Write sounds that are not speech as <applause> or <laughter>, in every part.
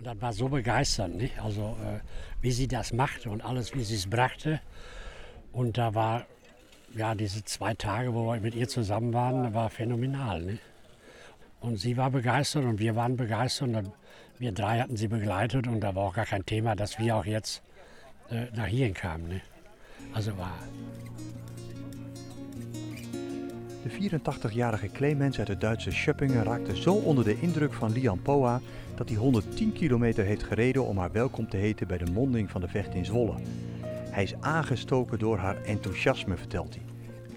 Und das war so begeisternd, nicht? also äh, wie sie das machte und alles, wie sie es brachte. Und da war, ja, diese zwei Tage, wo wir mit ihr zusammen waren, war phänomenal. Nicht? Und sie war begeistert und wir waren begeistert. Und wir drei hatten sie begleitet und da war auch gar kein Thema, dass wir auch jetzt äh, nach hierhin kamen. Nicht? Also war De 84-jarige Clemens uit het Duitse Schöppingen raakte zo onder de indruk van Lian Poa dat hij 110 kilometer heeft gereden om haar welkom te heten bij de monding van de vecht in Zwolle. Hij is aangestoken door haar enthousiasme, vertelt hij.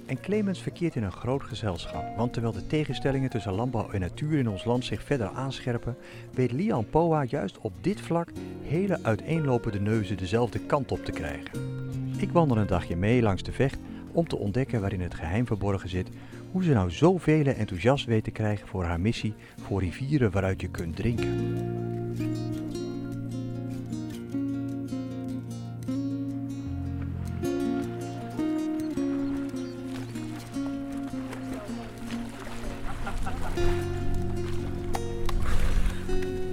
En Clemens verkeert in een groot gezelschap, want terwijl de tegenstellingen tussen landbouw en natuur in ons land zich verder aanscherpen, weet Lian Poa juist op dit vlak hele uiteenlopende neuzen dezelfde kant op te krijgen. Ik wandel een dagje mee langs de vecht om te ontdekken waarin het geheim verborgen zit, hoe ze nou zoveel enthousiast weet te krijgen voor haar missie voor rivieren waaruit je kunt drinken.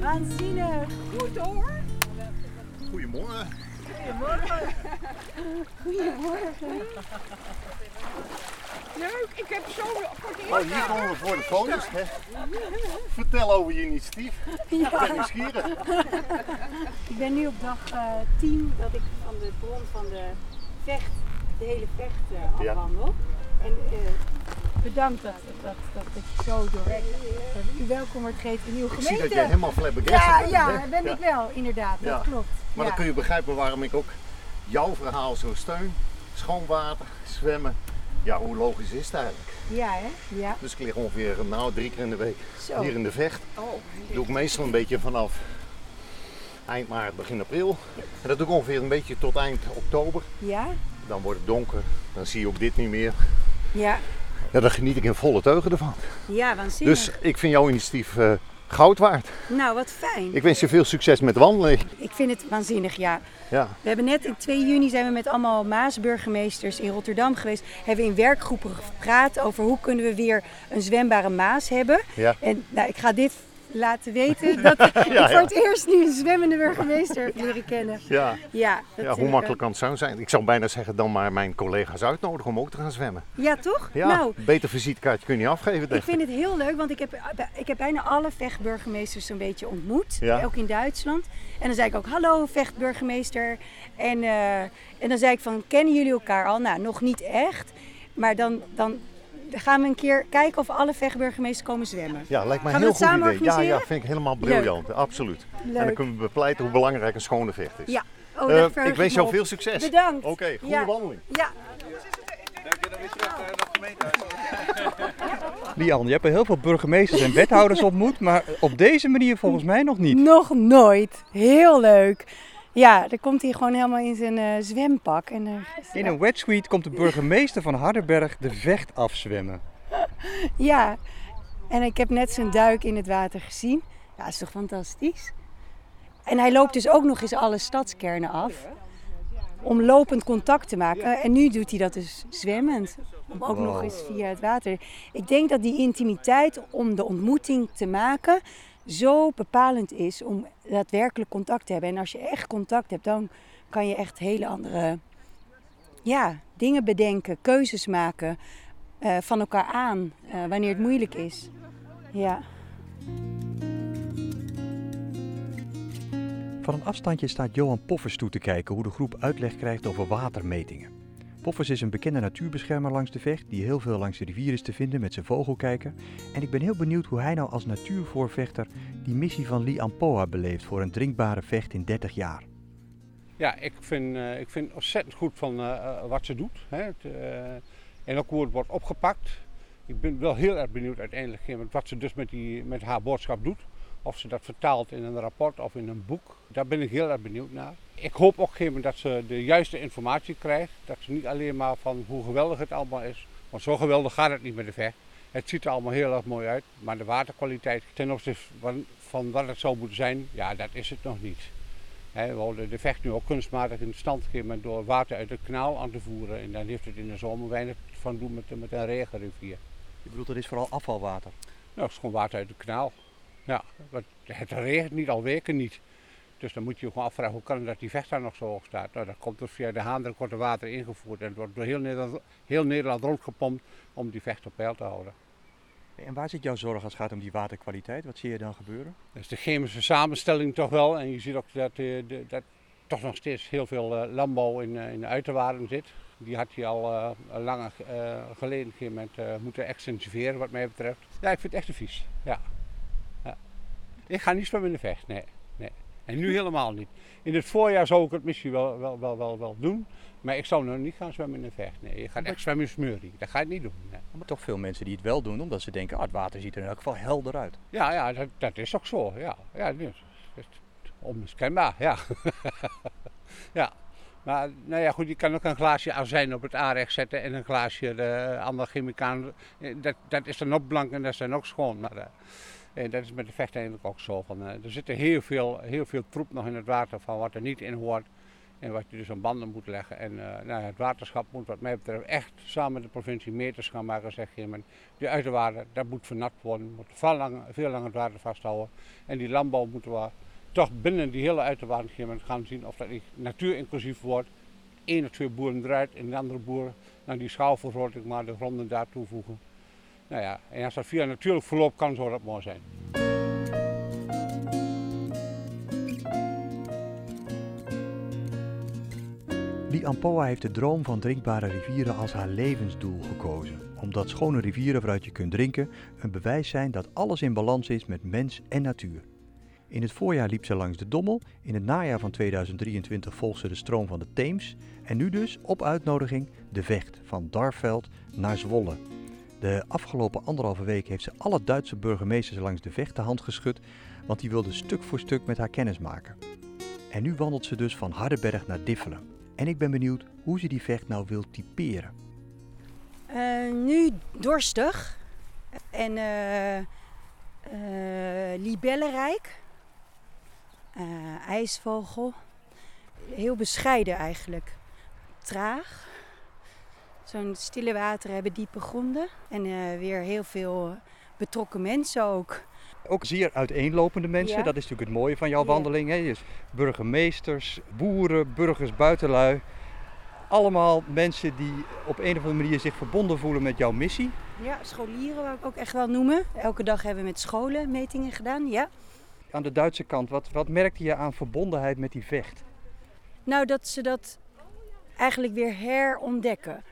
Waanzinnig. Goed hoor. Goedemorgen. Goedemorgen. Goedemorgen. Leuk, ik heb zo voor Oh, hier komen we voor de foto's. Hè? Vertel over je initiatief. <laughs> Ik ben nieuwsgierig. Ik ben nu op dag eh 10 dat ik van de bron van de vecht, de hele vecht eh, Ja. afwandel. En eh, bedankt dat, dat, dat, dat je zo dat u welkom wordt gegeten in uw Ik gemeente. zie dat jij helemaal flabbergasted ja, bent. ja, hè? dat ben Ja. ik wel, inderdaad. Ja. Dat klopt. Maar ja. dan kun je begrijpen waarom ik ook jouw verhaal zo steun. Schoon water, zwemmen. Ja, hoe logisch is het eigenlijk? Ja, hè? Ja. Dus ik lig ongeveer nou, drie keer in de week Zo. hier in de vecht. Oh, Dat doe ik meestal een beetje vanaf eind maart, begin april. En dat doe ik ongeveer een beetje tot eind oktober. ja? Dan wordt het donker, dan zie je ook dit niet meer. Ja. Ja, dan geniet ik in volle teugen ervan. Ja, waanzinnig. Dus ik vind jouw initiatief eh, goud waard. Nou, wat fijn. Ik wens je veel succes met wandelen. Ik vind het waanzinnig, ja. Ja, We hebben net in 2 juni zijn we met allemaal Maasburgemeesters in Rotterdam geweest. Hebben we in werkgroepen gepraat over hoe kunnen we weer een zwembare Maas hebben. ja. En nou, ik ga dit laten weten <laughs> dat ik ja. voor het eerst nu een zwemmende burgemeester heb leren kennen. ja. Ja, ja hoe makkelijk kan het zo zijn? Ik zou bijna zeggen dan maar mijn collega's uitnodigen om ook te gaan zwemmen. Ja, toch? Ja, Nou, beter visitekaartje kun je niet afgeven. ik denk ik. vind het heel leuk, want ik heb, ik heb bijna alle vechtburgemeesters zo'n beetje ontmoet. Ook in Duitsland. En dan zei ik ook, hallo vechtburgemeester. En, eh, en dan zei ik van, kennen jullie elkaar al? Nou, nog niet echt. Maar dan, dan gaan we een keer kijken of alle vechtburgemeesters komen zwemmen. Ja, lijkt mij Gaan een we heel goed samen idee. Ja, ja, vind ik helemaal briljant. Absoluut. En dan kunnen we bepleiten hoe belangrijk een schone vecht is. Ja, oh, Eh, ik wens jou veel succes. Bedankt. Oké, goede Ja. wandeling. Ja, Lian, je hebt heel veel burgemeesters en wethouders <laughs> ontmoet, maar op deze manier volgens mij nog niet. nog nooit. Heel leuk. Ja, dan komt hij gewoon helemaal in zijn eh, zwempak. En, eh, In een wetsuite komt de burgemeester van Hardenberg de vecht afzwemmen. <laughs> Ja, en ik heb net zijn duik in het water gezien. Ja, dat is toch fantastisch? En hij loopt dus ook nog eens alle stadskernen af. Om lopend contact te maken. En nu doet hij dat dus zwemmend. Om ook nog eens via het water. Ik denk dat die intimiteit om de ontmoeting te maken zo bepalend is om daadwerkelijk contact te hebben. En als je echt contact hebt, dan kan je echt hele andere ja, dingen bedenken, keuzes maken eh, van elkaar aan eh, wanneer het moeilijk is. Ja. Van een afstandje staat Johan Poffers toe te kijken hoe de groep uitleg krijgt over watermetingen. Poffers is een bekende natuurbeschermer langs de vecht die heel veel langs de rivier is te vinden met zijn vogelkijker. En ik ben heel benieuwd hoe hij nou als natuurvoorvechter die missie van Li Ampoa beleeft voor een drinkbare vecht in 30 jaar. Ja, ik vind, eh, ik vind ontzettend goed van eh, eh, wat ze doet. Hè. Het, en ook hoe het wordt opgepakt. Ik ben wel heel erg benieuwd uiteindelijk wat ze dus met, die, met haar boodschap doet. Of ze dat vertaalt in een rapport of in een boek. Daar ben ik heel erg benieuwd naar. Ik hoop op een gegeven moment dat ze de juiste informatie krijgt. Dat ze niet alleen maar van hoe geweldig het allemaal is. Want zo geweldig gaat het niet met de vecht. Het ziet er allemaal heel erg mooi uit. Maar de waterkwaliteit ten opzichte van, van wat het zou moeten zijn, ja, dat is het nog niet. We houden de vecht nu ook kunstmatig in stand gegeven door water uit het kanaal aan te voeren. En dan heeft het in de zomer weinig van doen met, met een regenrivier. Je bedoelt, dat is vooral afvalwater. Nou, dat is gewoon water uit het kanaal. Ja, het regent niet al weken niet. Dus dan moet je je gewoon afvragen hoe kan het dat die vecht daar nog zo hoog staat. Nou, dat komt dus via de Haan, er korte water ingevoerd en het wordt door heel Nederland, heel Nederland rondgepompt om die vecht op peil te houden. En waar zit jouw zorg als het gaat om die waterkwaliteit? Wat zie je dan gebeuren? Dat is de chemische samenstelling toch wel. En je ziet ook dat, eh, dat toch nog steeds heel veel eh, landbouw in, eh, in de uiterwaarden zit. Die had hij al uh, lang geleden een met, moeten extensiveren wat mij betreft. Ja, ik vind het echt een vies. Ja. ja. Ik ga niet zwemmen in de vecht, nee. En nu helemaal niet. In het voorjaar zou ik het misschien wel, wel, wel, wel, wel doen. Maar ik zou nog niet gaan zwemmen in de vecht. Nee, je gaat echt zwemmen in smurrie. Dat ga je niet doen. Nee. Maar toch veel mensen die het wel doen, omdat ze denken, ah, het water ziet er in elk geval helder uit. Ja, ja dat, dat is ook zo. Ja, ja onmiskenbaar, ja. <laughs> ja. Maar nou ja, goed, je kan ook een glaasje azijn op het aanrecht zetten en een glaasje uh, andere chemicalen. Dat, dat is dan ook blank en dat is dan ook schoon. Maar uh, dat is met de vecht eigenlijk ook zo. Van, uh, er zit heel veel, heel veel troep nog in het water van wat er niet in hoort. En wat je dus aan banden moet leggen. En uh, nou, het waterschap moet wat mij betreft echt samen met de provincie meters gaan maken. Zeg je, maar die uiterwaarden, dat moet vernat worden. moet veel langer, het water vasthouden. En die landbouw moeten we toch binnen die hele uiterwaarden gaan zien of dat natuurinclusief wordt. Eén of twee boeren eruit en de andere boeren naar die schaalvergroting maar de gronden daar toevoegen. Nou ja, en als dat via natuurlijk verloop kan, zou dat mooi zijn. Lee Ampoa heeft de droom van drinkbare rivieren als haar levensdoel gekozen. Omdat schone rivieren waaruit je kunt drinken een bewijs zijn dat alles in balans is met mens en natuur. In het voorjaar liep ze langs de Dommel, in het najaar van 2023 volgt ze de stroom van de Theems en nu dus op uitnodiging de Vecht van Darveld naar Zwolle. De afgelopen anderhalve week heeft ze alle Duitse burgemeesters langs de Vecht de hand geschud, want die wilden stuk voor stuk met haar kennis maken. En nu wandelt ze dus van Hardenberg naar Diffelen. En ik ben benieuwd hoe ze die Vecht nou wil typeren. Uh, nu dorstig en uh, uh, libellenrijk ijsvogel. Heel bescheiden eigenlijk. Traag. Zo'n stille water hebben diepe gronden. En uh, weer heel veel betrokken mensen ook. Ook zeer uiteenlopende mensen. Ja. Dat is natuurlijk het mooie van jouw wandeling. Hè? Dus burgemeesters, boeren, burgers, buitenlui. Allemaal mensen die op een of andere manier zich verbonden voelen met jouw missie. Ja, scholieren wou ik ook echt wel noemen. Elke dag hebben we met scholen metingen gedaan, ja aan de Duitse kant, wat, wat merkte je aan verbondenheid met die vecht? Nou, dat ze dat eigenlijk weer herontdekken.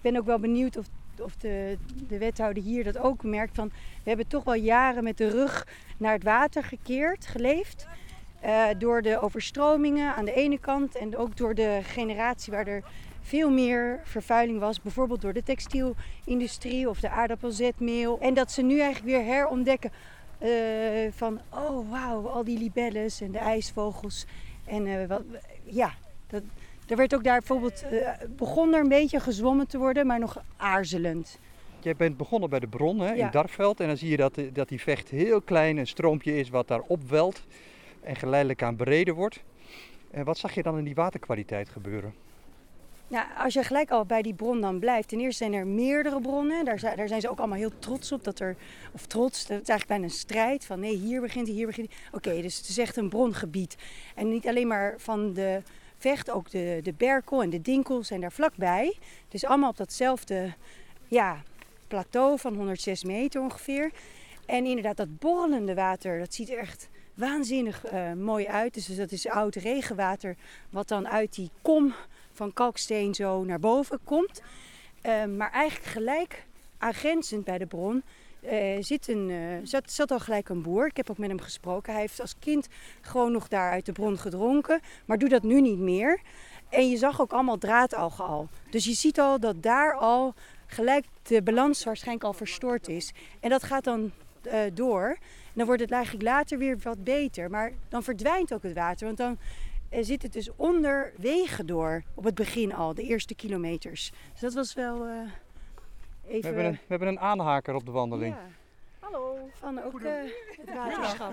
Ik ben ook wel benieuwd of, of de, de wethouder hier dat ook merkt. Van, we hebben toch wel jaren met de rug naar het water gekeerd, geleefd. Uh, door de overstromingen aan de ene kant en ook door de generatie waar er veel meer vervuiling was. Bijvoorbeeld door de textielindustrie of de aardappelzetmeel. En dat ze nu eigenlijk weer herontdekken uh, van, oh wauw, al die libelles en de ijsvogels. En uh, wat, ja, dat, er werd ook daar bijvoorbeeld, uh, begon er een beetje gezwommen te worden, maar nog aarzelend. Jij bent begonnen bij de bron hè, in Darveld en dan zie je dat, dat die vecht heel klein, een stroompje is wat daar opwelt en geleidelijk aan bereden wordt. En wat zag je dan in die waterkwaliteit gebeuren? Ja, als je gelijk al bij die bron dan blijft. Ten eerste zijn er meerdere bronnen. Daar zijn, daar zijn ze ook allemaal heel trots op. Dat er, of trots, het is eigenlijk bijna een strijd. Van nee, hier begint hij, hier begint hij. Oké, dus het is echt een brongebied. En niet alleen maar van de vecht, ook de, de Berkel en de Dinkel zijn daar vlakbij. Dus allemaal op datzelfde ja, plateau van 106 meter ongeveer. En inderdaad, dat borrelende water, dat ziet er echt waanzinnig uh, mooi uit. Dus dat is oud regenwater wat dan uit die kom van kalksteen zo naar boven komt. Uh, maar eigenlijk gelijk aangrenzend bij de bron uh, zit, een, uh, zat, zat, al gelijk een boer. Ik heb ook met hem gesproken. Hij heeft als kind gewoon nog daar uit de bron gedronken, maar doet dat nu niet meer. En je zag ook allemaal draadalgen al. Dus je ziet al dat daar al gelijk de balans waarschijnlijk al verstoord is. En dat gaat dan uh, door. En dan wordt het eigenlijk later weer wat beter. Maar dan verdwijnt ook het water. Want dan zit het dus onder wegen door. Op het begin al, de eerste kilometers. Dus dat was wel even... We hebben, een, we hebben een aanhaker op de wandeling. Ja. Hallo. Van ook uh, het waterschap.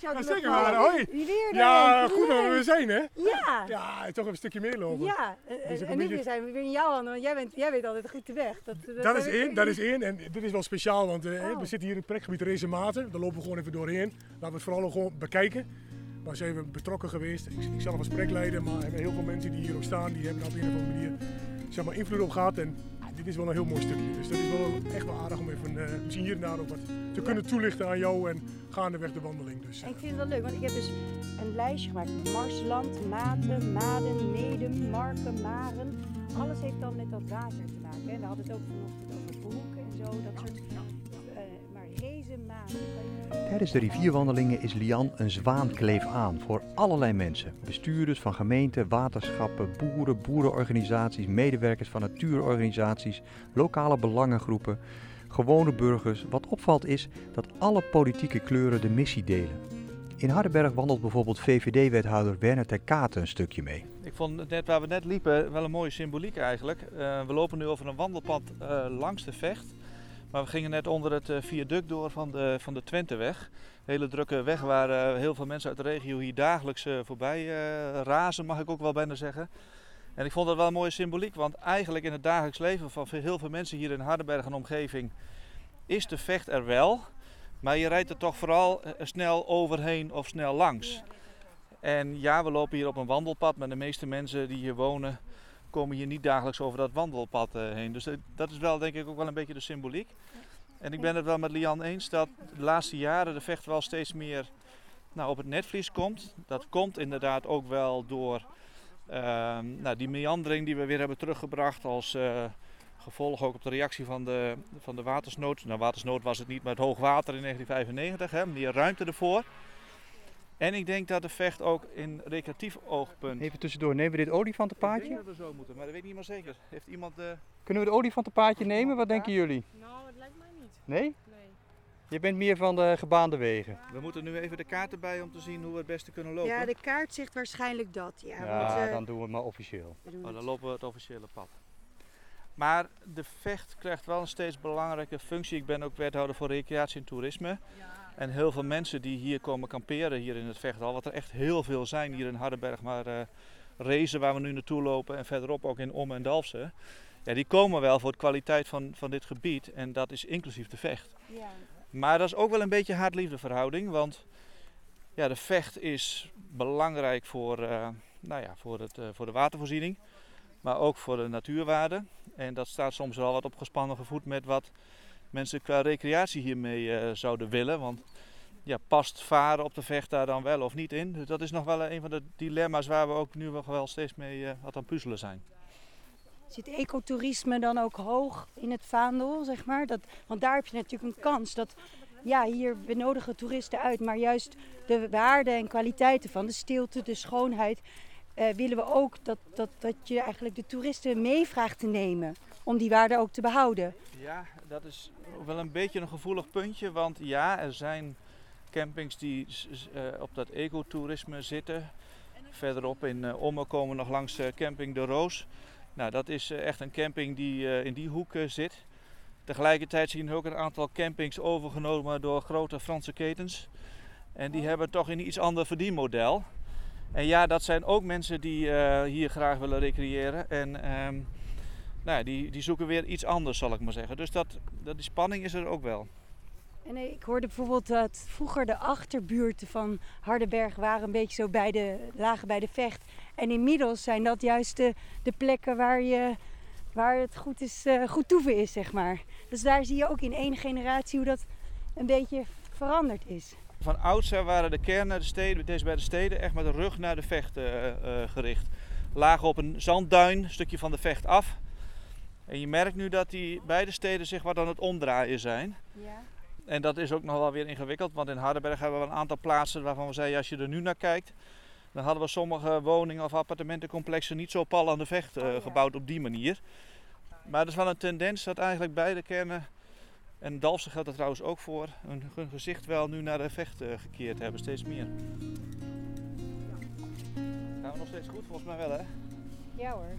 Ja, zeker maar. Hoi. Ja, goed dat we weer zijn hè? Ja. Ja, toch even een stukje meer lopen. Ja, dus en nu zijn we weer in jouw handen, want jij, bent, jij weet altijd goed de weg. Dat, dat, dat is één, dat is één. En dit is wel speciaal, want uh, oh. we zitten hier in het projectgebied Maten. Daar lopen we gewoon even doorheen. Laten we het vooral gewoon bekijken. waar zijn we betrokken geweest. Ik, ik zelf als projectleider, maar hebben heel veel mensen die hier ook staan, die hebben op een of andere manier zeg maar, invloed op gehad. En dit is wel een heel mooi stukje. Dus dat is wel echt wel aardig om even uh, misschien hier en daar wat te kunnen toelichten aan jou en gaandeweg de wandeling. Dus. Ik vind het wel leuk, want ik heb dus een lijstje gemaakt. Marsland, Maten, Maden, Medem, Marken, Maren. Alles heeft dan met dat water te maken. Hè. We hadden het ook vanochtend over Tijdens de rivierwandelingen is Lian een zwaankleef aan voor allerlei mensen. Bestuurders van gemeenten, waterschappen, boeren, boerenorganisaties, medewerkers van natuurorganisaties, lokale belangengroepen, gewone burgers. Wat opvalt is dat alle politieke kleuren de missie delen. In Hardenberg wandelt bijvoorbeeld VVD-wethouder Werner ter Katen een stukje mee. Ik vond net waar we net liepen wel een mooie symboliek eigenlijk. Uh, we lopen nu over een wandelpad uh, langs de vecht. Maar we gingen net onder het eh, viaduct door van de, van de Twenteweg. Hele drukke weg waar eh, heel veel mensen uit de regio hier dagelijks eh, voorbij razen, mag ik ook wel bijna zeggen. En ik vond dat wel een mooie symboliek, want eigenlijk in het dagelijks leven van heel veel mensen hier in Hardenberg en omgeving is de vecht er wel. Maar je rijdt er toch vooral snel overheen of snel langs. En ja, we lopen hier op een wandelpad, maar de meeste mensen die hier wonen komen hier niet dagelijks over dat wandelpad uh, heen. Dus dat is wel denk ik ook wel een beetje de symboliek. En ik ben het wel met Lian eens dat de laatste jaren de vecht wel steeds meer nou, op het netvlies komt. Dat komt inderdaad ook wel door uh, nou, die meandering die we weer hebben teruggebracht als uh, gevolg ook op de reactie van de, van de watersnood. Nou, watersnood was het niet, maar het hoogwater in 1995, hè, meer ruimte ervoor. En ik denk dat de vecht ook in recreatief oogpunt. Even tussendoor, nemen we dit olifantenpaadje? Ik denk dat we zo moeten, maar dat weet ik niet meer zeker. Heeft iemand. Uh... Kunnen we het olifantenpaadje nemen? Wat denken jullie? Nou, het lijkt mij niet. Nee? Nee. Je bent meer van de gebaande wegen. We moeten nu even de kaart erbij om te zien hoe we het beste kunnen lopen. Ja, de kaart zegt waarschijnlijk dat. Ja, ja dan doen we het maar officieel. Oh, dan lopen we het officiële pad. Maar de vecht krijgt wel een steeds belangrijke functie. Ik ben ook wethouder voor recreatie en toerisme. Ja. En heel veel mensen die hier komen kamperen, hier in het Vechtal, wat er echt heel veel zijn hier in Hardenberg, maar uh, Rezen waar we nu naartoe lopen en verderop ook in Om en Dalfsen. Ja, die komen wel voor de kwaliteit van, van dit gebied en dat is inclusief de vecht. Ja. Maar dat is ook wel een beetje haat-liefde verhouding, want ja, de vecht is belangrijk voor, uh, nou ja, voor, het, uh, voor de watervoorziening, maar ook voor de natuurwaarde. En dat staat soms wel wat op gespannen gevoed met wat mensen qua recreatie hiermee uh, zouden willen. Want ja, past varen op de vecht daar dan wel of niet in? Dus dat is nog wel een van de dilemma's waar we ook nu wel steeds mee wat aan puzzelen zijn. Zit ecotourisme dan ook hoog in het vaandel, zeg maar? Dat, want daar heb je natuurlijk een kans dat, ja, hier we nodigen toeristen uit, maar juist de waarde en kwaliteiten van de stilte, de schoonheid, uh, willen we ook dat, dat, dat je eigenlijk de toeristen meevraagt te nemen om die waarde ook te behouden. Ja, dat is wel een beetje een gevoelig puntje, want ja, er zijn campings die uh, op dat ecotourisme zitten. Verderop in uh, Omme komen we nog langs uh, camping De Roos. Nou, dat is echt een camping die in die hoek zit. Tegelijkertijd zien we ook een aantal campings overgenomen door grote Franse ketens. En die hebben toch een iets ander verdienmodel. En ja, dat zijn ook mensen die hier graag willen recreëren. En ehm, nou, die, die zoeken weer iets anders, zal ik maar zeggen. Dus dat, dat, die spanning is er ook wel. En ik hoorde bijvoorbeeld dat vroeger de achterbuurten van Hardenberg waren een beetje zo bij de, lagen bij de vecht. En inmiddels zijn dat juist de, de plekken waar, je, waar het goed, is, uh, goed toeven is, zeg maar. Dus daar zie je ook in één generatie hoe dat een beetje veranderd is. Van oudsher waren de kernen, de steden, deze bij de steden, echt met de rug naar de vecht uh, uh, gericht. Lagen op een zandduin, een stukje van de vecht af. En je merkt nu dat die beide steden zich wat aan het omdraaien zijn. Ja. En dat is ook nog wel weer ingewikkeld, want in Hardenberg hebben we een aantal plaatsen waarvan we zeiden, als je er nu naar kijkt, dan hadden we sommige woningen of appartementencomplexen niet zo pal aan de vecht uh, oh, gebouwd op die manier. Maar er is wel een tendens dat eigenlijk beide kernen, en Dalfsen geldt er trouwens ook voor, hun, hun gezicht wel nu naar de vecht uh, gekeerd hebben, steeds meer. Gaan we nog steeds goed? Volgens mij wel hè? Ja hoor.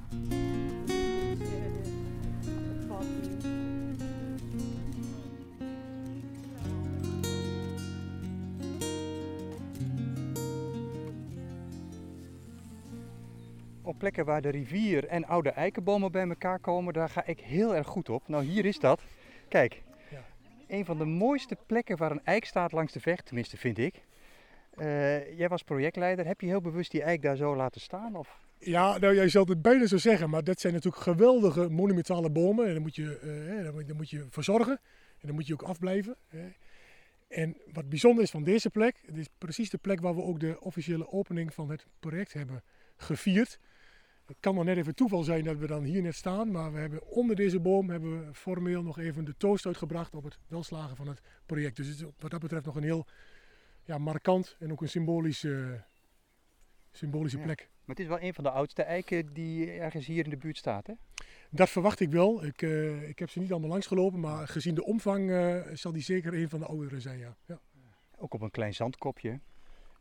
Op plekken waar de rivier en oude eikenbomen bij elkaar komen, daar ga ik heel erg goed op. Nou, hier is dat. Kijk, ja. een van de mooiste plekken waar een eik staat langs de vecht, tenminste vind ik. Eh, jij was projectleider. Heb je heel bewust die eik daar zo laten staan? Of? Ja, nou jij zult het bijna zo zeggen, maar dat zijn natuurlijk geweldige monumentale bomen. En daar moet je, daar moet- daar je voor zorgen. En dan moet je ook afblijven. hè. En wat bijzonder is van deze plek, het is precies de plek waar we ook de officiële opening van het project hebben gevierd. Het kan dan net even toeval zijn dat we dan hier net staan, maar we hebben onder deze boom hebben we formeel nog even de toast uitgebracht op het welslagen van het project. Dus het is wat dat betreft nog een heel ja, markant en ook een symbolische, Ja. plek. Maar het is wel een van de oudste eiken die ergens hier in de buurt staat, hè? Dat verwacht ik wel. Ik, eh, ik heb ze niet allemaal langs gelopen, maar gezien de omvang eh, zal die zeker een van de oudere zijn. Ja, ja. Ook op een klein zandkopje.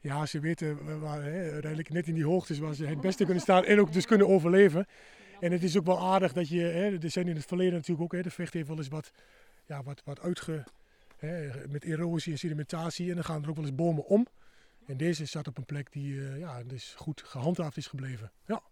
ja ze weten waar- waar, hè, uiteindelijk net in die hoogtes waar ze het beste kunnen staan en ook dus kunnen overleven. En het is ook wel aardig dat je, hè, er zijn in het verleden natuurlijk ook, hè, de vecht heeft wel eens wat, ja, wat, wat uitge, hè, met erosie en sedimentatie en dan gaan er ook wel eens bomen om. En deze staat op een plek die eh, ja, dus goed gehandhaafd is gebleven. Ja,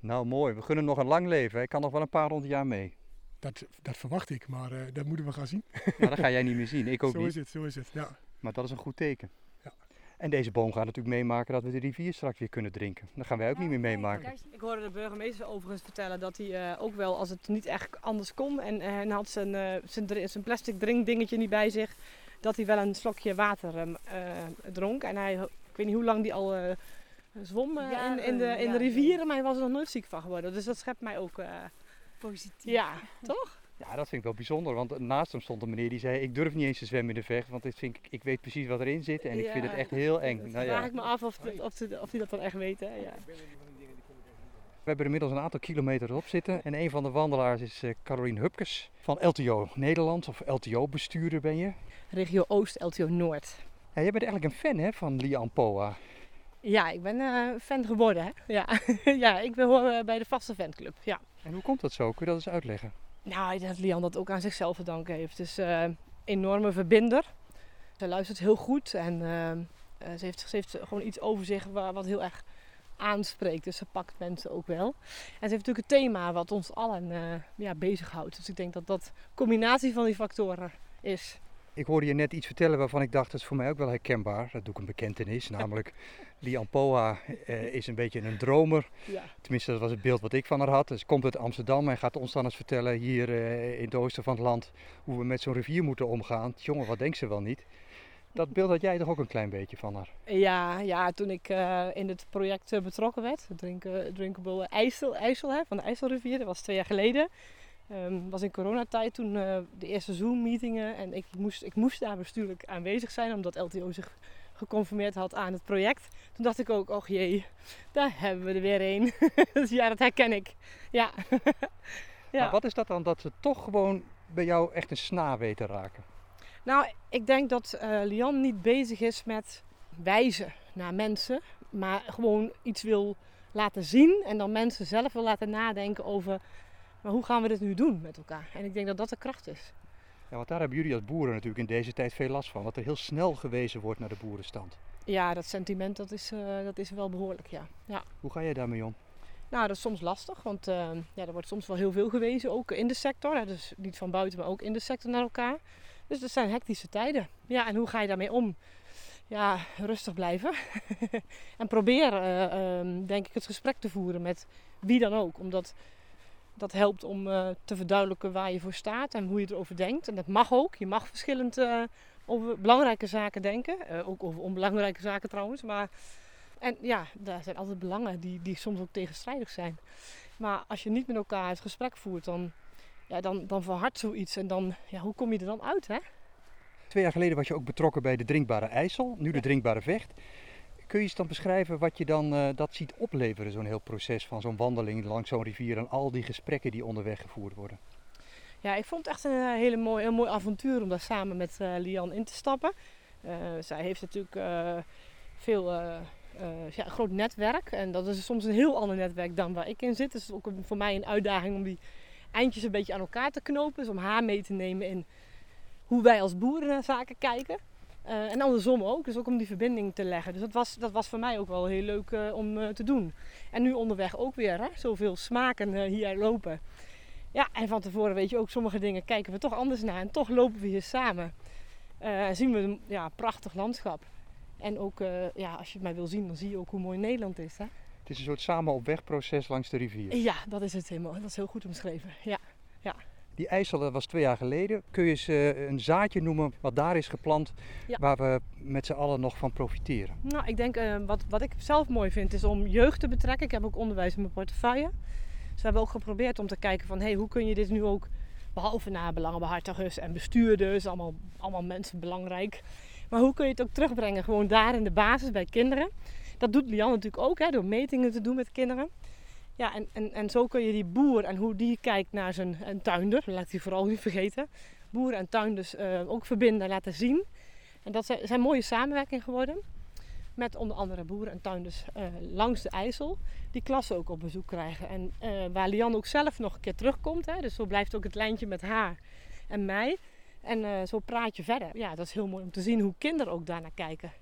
Nou, mooi. We gunnen hem nog een lang leven. Hij kan nog wel een paar honderd jaar mee. dat, dat verwacht ik, maar eh, dat moeten we gaan zien. Ja, <laughs> dat ga jij niet meer zien. Ik ook zo niet. is het, zo is het. Ja. Maar dat is een goed teken. Ja. En deze boom gaat natuurlijk meemaken dat we de rivier straks weer kunnen drinken. Dat gaan wij ook niet meer meemaken. Ik hoorde de burgemeester overigens vertellen dat hij eh, ook wel, als het niet echt anders kon en eh, hij had zijn, eh, zijn, zijn plastic drinkdingetje niet bij zich, dat hij wel een slokje water ehm, eh, dronk. En hij, ik weet niet hoe lang die al eh, zwom eh, Ja, in, in, de, in de rivieren, maar hij was er nog nooit ziek van geworden. Dus dat schept mij ook, eh, Positief. ja, toch? Ja, dat vind ik wel bijzonder. Want naast hem stond een meneer die zei: Ik durf niet eens te zwemmen in de vecht. Want dit vind ik, ik weet precies wat erin zit. En ik vind het echt heel eng. Dan Nou vraag ja, ik me af of, dit- of, die dat dan echt weten. hè, Ja. we hebben er inmiddels een aantal kilometers op zitten. En een van de wandelaars is Caroline Hupkes van LTO Nederland. Of LTO-bestuurder ben je. Regio Oost, LTO Noord. Ja, jij bent eigenlijk een fan hè, van Lian Poa. Ja, ik ben eh, fan geworden. Hè? Ja. <laughs> ja, ik ben hoor eh, bij de vaste fanclub. Ja. En hoe komt dat zo? Kun je dat eens uitleggen? Nou, ik denk dat Lian dat ook aan zichzelf te danken heeft. Dus eh enorme verbinder. Ze luistert heel goed en ze, heeft, ze heeft gewoon iets over zich wa- wat heel erg aanspreekt. Dus ze pakt mensen ook wel. En ze heeft natuurlijk een thema wat ons allen ja, bezighoudt. Dus ik denk dat dat combinatie van die factoren is. Ik hoorde je net iets vertellen waarvan ik dacht, dat is voor mij ook wel herkenbaar. Dat doe ik een bekentenis, namelijk <laughs> Lian Poa eh, is een beetje een dromer. Ja. Tenminste, dat was het beeld wat ik van haar had. Dus komt uit Amsterdam en gaat ons dan eens vertellen hier eh, in het oosten van het land hoe we met zo'n rivier moeten omgaan. Jongen, wat denkt ze wel niet? Dat beeld had jij toch ook een klein beetje van haar? Ja, ja toen ik eh, in het project betrokken werd, drinkable IJssel, IJssel hè, van de IJsselrivier, dat was twee jaar geleden. Ehm was in coronatijd toen eh, de eerste Zoom-meetingen en ik moest, ik moest daar bestuurlijk aanwezig zijn omdat LTO zich geconformeerd had aan het project. Toen dacht ik ook, och jee, daar hebben we er weer een. <laughs> dus ja, dat herken ik. Ja. <laughs> ja. Maar wat is dat dan dat ze toch gewoon bij jou echt een snaar weten raken? Nou, ik denk dat eh, Lian niet bezig is met wijzen naar mensen, maar gewoon iets wil laten zien en dan mensen zelf wil laten nadenken over, maar hoe gaan we dit nu doen met elkaar? En ik denk dat dat de kracht is. Ja, want daar hebben jullie als boeren natuurlijk in deze tijd veel last van. Dat er heel snel gewezen wordt naar de boerenstand. Ja, dat sentiment dat is, eh, dat is wel behoorlijk, ja. ja. Hoe ga jij daarmee om? Nou, dat is soms lastig, want eh, ja, er wordt soms wel heel veel gewezen, ook in de sector. Hè, dus niet van buiten, maar ook in de sector naar elkaar. Dus het zijn hectische tijden. Ja, en hoe ga je daarmee om? Ja, rustig blijven. <laughs> en probeer, eh, ehm, denk ik, het gesprek te voeren met wie dan ook. Omdat dat helpt om eh, te verduidelijken waar je voor staat en hoe je erover denkt. En dat mag ook. Je mag verschillend eh, over belangrijke zaken denken. Eh, ook over onbelangrijke zaken trouwens. Maar en ja, daar zijn altijd belangen die, die soms ook tegenstrijdig zijn. Maar als je niet met elkaar het gesprek voert, dan, ja, dan, dan verhardt zoiets. En dan, ja, hoe kom je er dan uit, hè? Twee jaar geleden was je ook betrokken bij de drinkbare IJssel, nu de drinkbare Vecht. Kun je eens dan beschrijven wat je dan eh, dat ziet opleveren, zo'n heel proces van zo'n wandeling langs zo'n rivier en al die gesprekken die onderweg gevoerd worden? Ja, ik vond het echt een eh, hele mooi, heel mooi avontuur om daar samen met eh, Lian in te stappen. Eh, zij heeft natuurlijk veel, ja, groot netwerk. En dat is soms een heel ander netwerk dan waar ik in zit. Dus het is ook voor mij een uitdaging om die eindjes een beetje aan elkaar te knopen. Dus om haar mee te nemen in hoe wij als boeren naar zaken kijken. Eh, en andersom ook, dus ook om die verbinding te leggen. Dus dat was, dat was voor mij ook wel heel leuk eh, om eh, te doen. En nu onderweg ook weer, hè? zoveel smaken hier lopen. Ja, en van tevoren weet je ook, sommige dingen kijken we toch anders naar. En toch lopen we hier samen. En zien we een ja, prachtig landschap. En ook, ja, als je mij wil zien, dan zie je ook hoe mooi Nederland is. Hè? Het is een soort samen op weg proces langs de rivier. Ja, dat is het helemaal. Dat is heel goed omschreven. Ja. Die IJssel, dat was twee jaar geleden. Kun je eens eh, een zaadje noemen wat daar is geplant, Ja. waar we met z'n allen nog van profiteren? Nou, ik denk eh, wat, wat ik zelf mooi vind is om jeugd te betrekken. Ik heb ook onderwijs in mijn portefeuille. Dus we hebben ook geprobeerd om te kijken van hey, hoe kun je dit nu ook, behalve naar belangenbehartigers en bestuurders, allemaal, allemaal mensen belangrijk. Maar hoe kun je het ook terugbrengen gewoon daar in de basis bij kinderen. Dat doet Lian natuurlijk ook hè, door metingen te doen met kinderen. Ja, en, en, en zo kun je die boer en hoe die kijkt naar zijn tuinder, laat die vooral niet vergeten. Boer en tuinders eh, ook verbinden en laten zien. En dat zijn, zijn mooie samenwerking geworden. Met onder andere boeren en tuinders eh, langs de IJssel. Die klassen ook op bezoek krijgen. En eh, waar Lian ook zelf nog een keer terugkomt. Hè, dus zo blijft ook het lijntje met haar en mij. En zo praat je verder. Ja, dat is heel mooi om te zien hoe kinderen ook daarnaar kijken.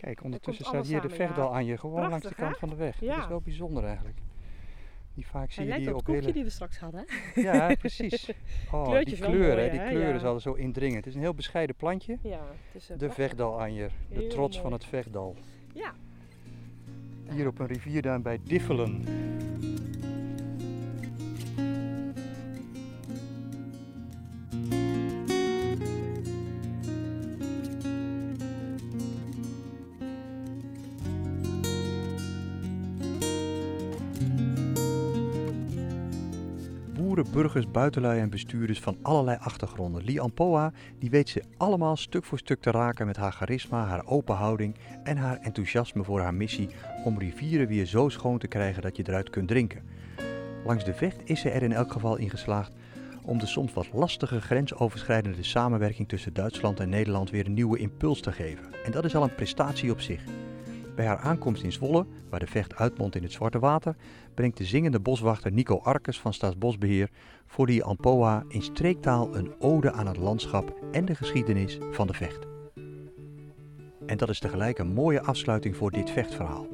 Kijk, ondertussen staat hier de ja. vechtdal aan je, gewoon langs de kant hè? van de weg. Dat is wel bijzonder eigenlijk. Niet vaak zie je die op het koekje hele... die we straks hadden. <laughs> Ja, <laughs> precies. Oh, die kleuren, die kleuren zouden zo indringend. Het is een heel bescheiden plantje. Ja, het is eh, De prachtig. Vechtdalanjer, de Heel trots van het Vechtdal. Ja. Hier op een rivierduin bij Diffelen. Boeren, burgers, buitenlui en bestuurders van allerlei achtergronden. Li Ampoa die weet ze allemaal stuk voor stuk te raken met haar charisma, haar open houding en haar enthousiasme voor haar missie om rivieren weer zo schoon te krijgen dat je eruit kunt drinken. Langs de vecht is ze er in elk geval in geslaagd om de soms wat lastige grensoverschrijdende samenwerking tussen Duitsland en Nederland weer een nieuwe impuls te geven. En dat is al een prestatie op zich. Bij haar aankomst in Zwolle, waar de vecht uitmondt in het Zwarte Water, brengt de zingende boswachter Nico Arkes van Staatsbosbeheer voor die Ampoa in streektaal een ode aan het landschap en de geschiedenis van de vecht. En dat is tegelijk een mooie afsluiting voor dit vechtverhaal.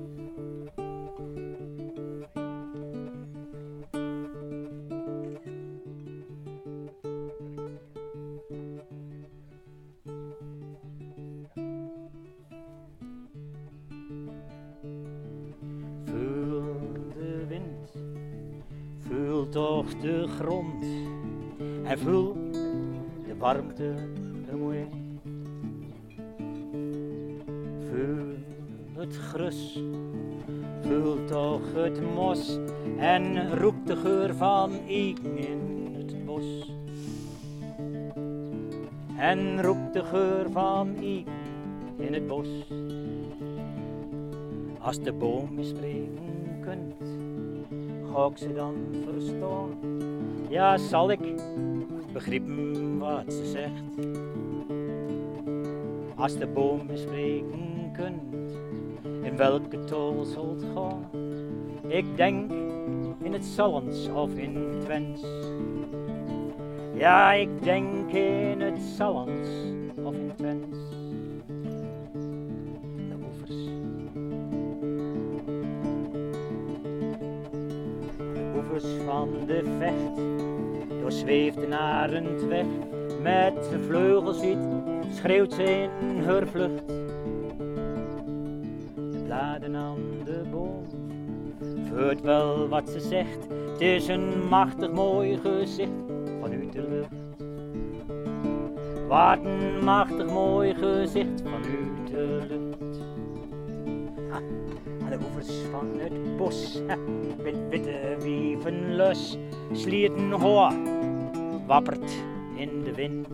Toch de grond en voel de warmte ermee. Voel het grus, voel toch het mos en roep de geur van eiken in het bos. En roep de geur van eiken in het bos. Als de boom spreken ga ze dan verstaan? Ja, zal ik begrijpen wat ze zegt? Als de boom spreken kunt, in welke tol zult gaan? Ik denk in het Salens of in Twents. Ja, ik denk in het Salens van de vecht, doorzweeft een weg. Met zijn vleugels ziet, schreeuwt ze in haar vlucht. De bladen aan de boom, veurt wel wat ze zegt. Het is een machtig mooi gezicht vanuit de lucht. Wat een machtig mooi gezicht vanuit de lucht. Ha, de oevers van het bos, <laughs> met witte wieven los, slierten hoor, wappert in de wind.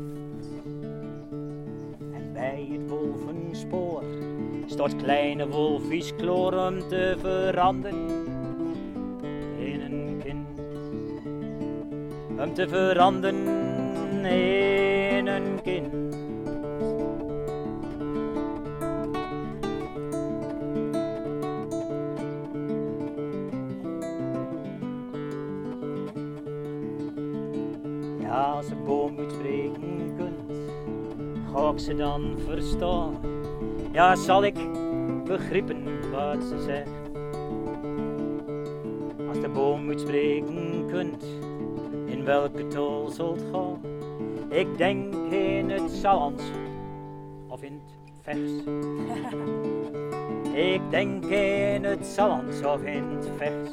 En bij het wolvenspoor stort kleine wolfies kloor om te veranderen in een kind. Om te veranderen in ze dan verstaan? Ja, zal ik begrijpen wat ze zegt? Als de boom moet spreken kunt, in welke tol zult gaan? Ik denk in het Salans of in het vers. <laughs> Ik denk in het zand of in het vers.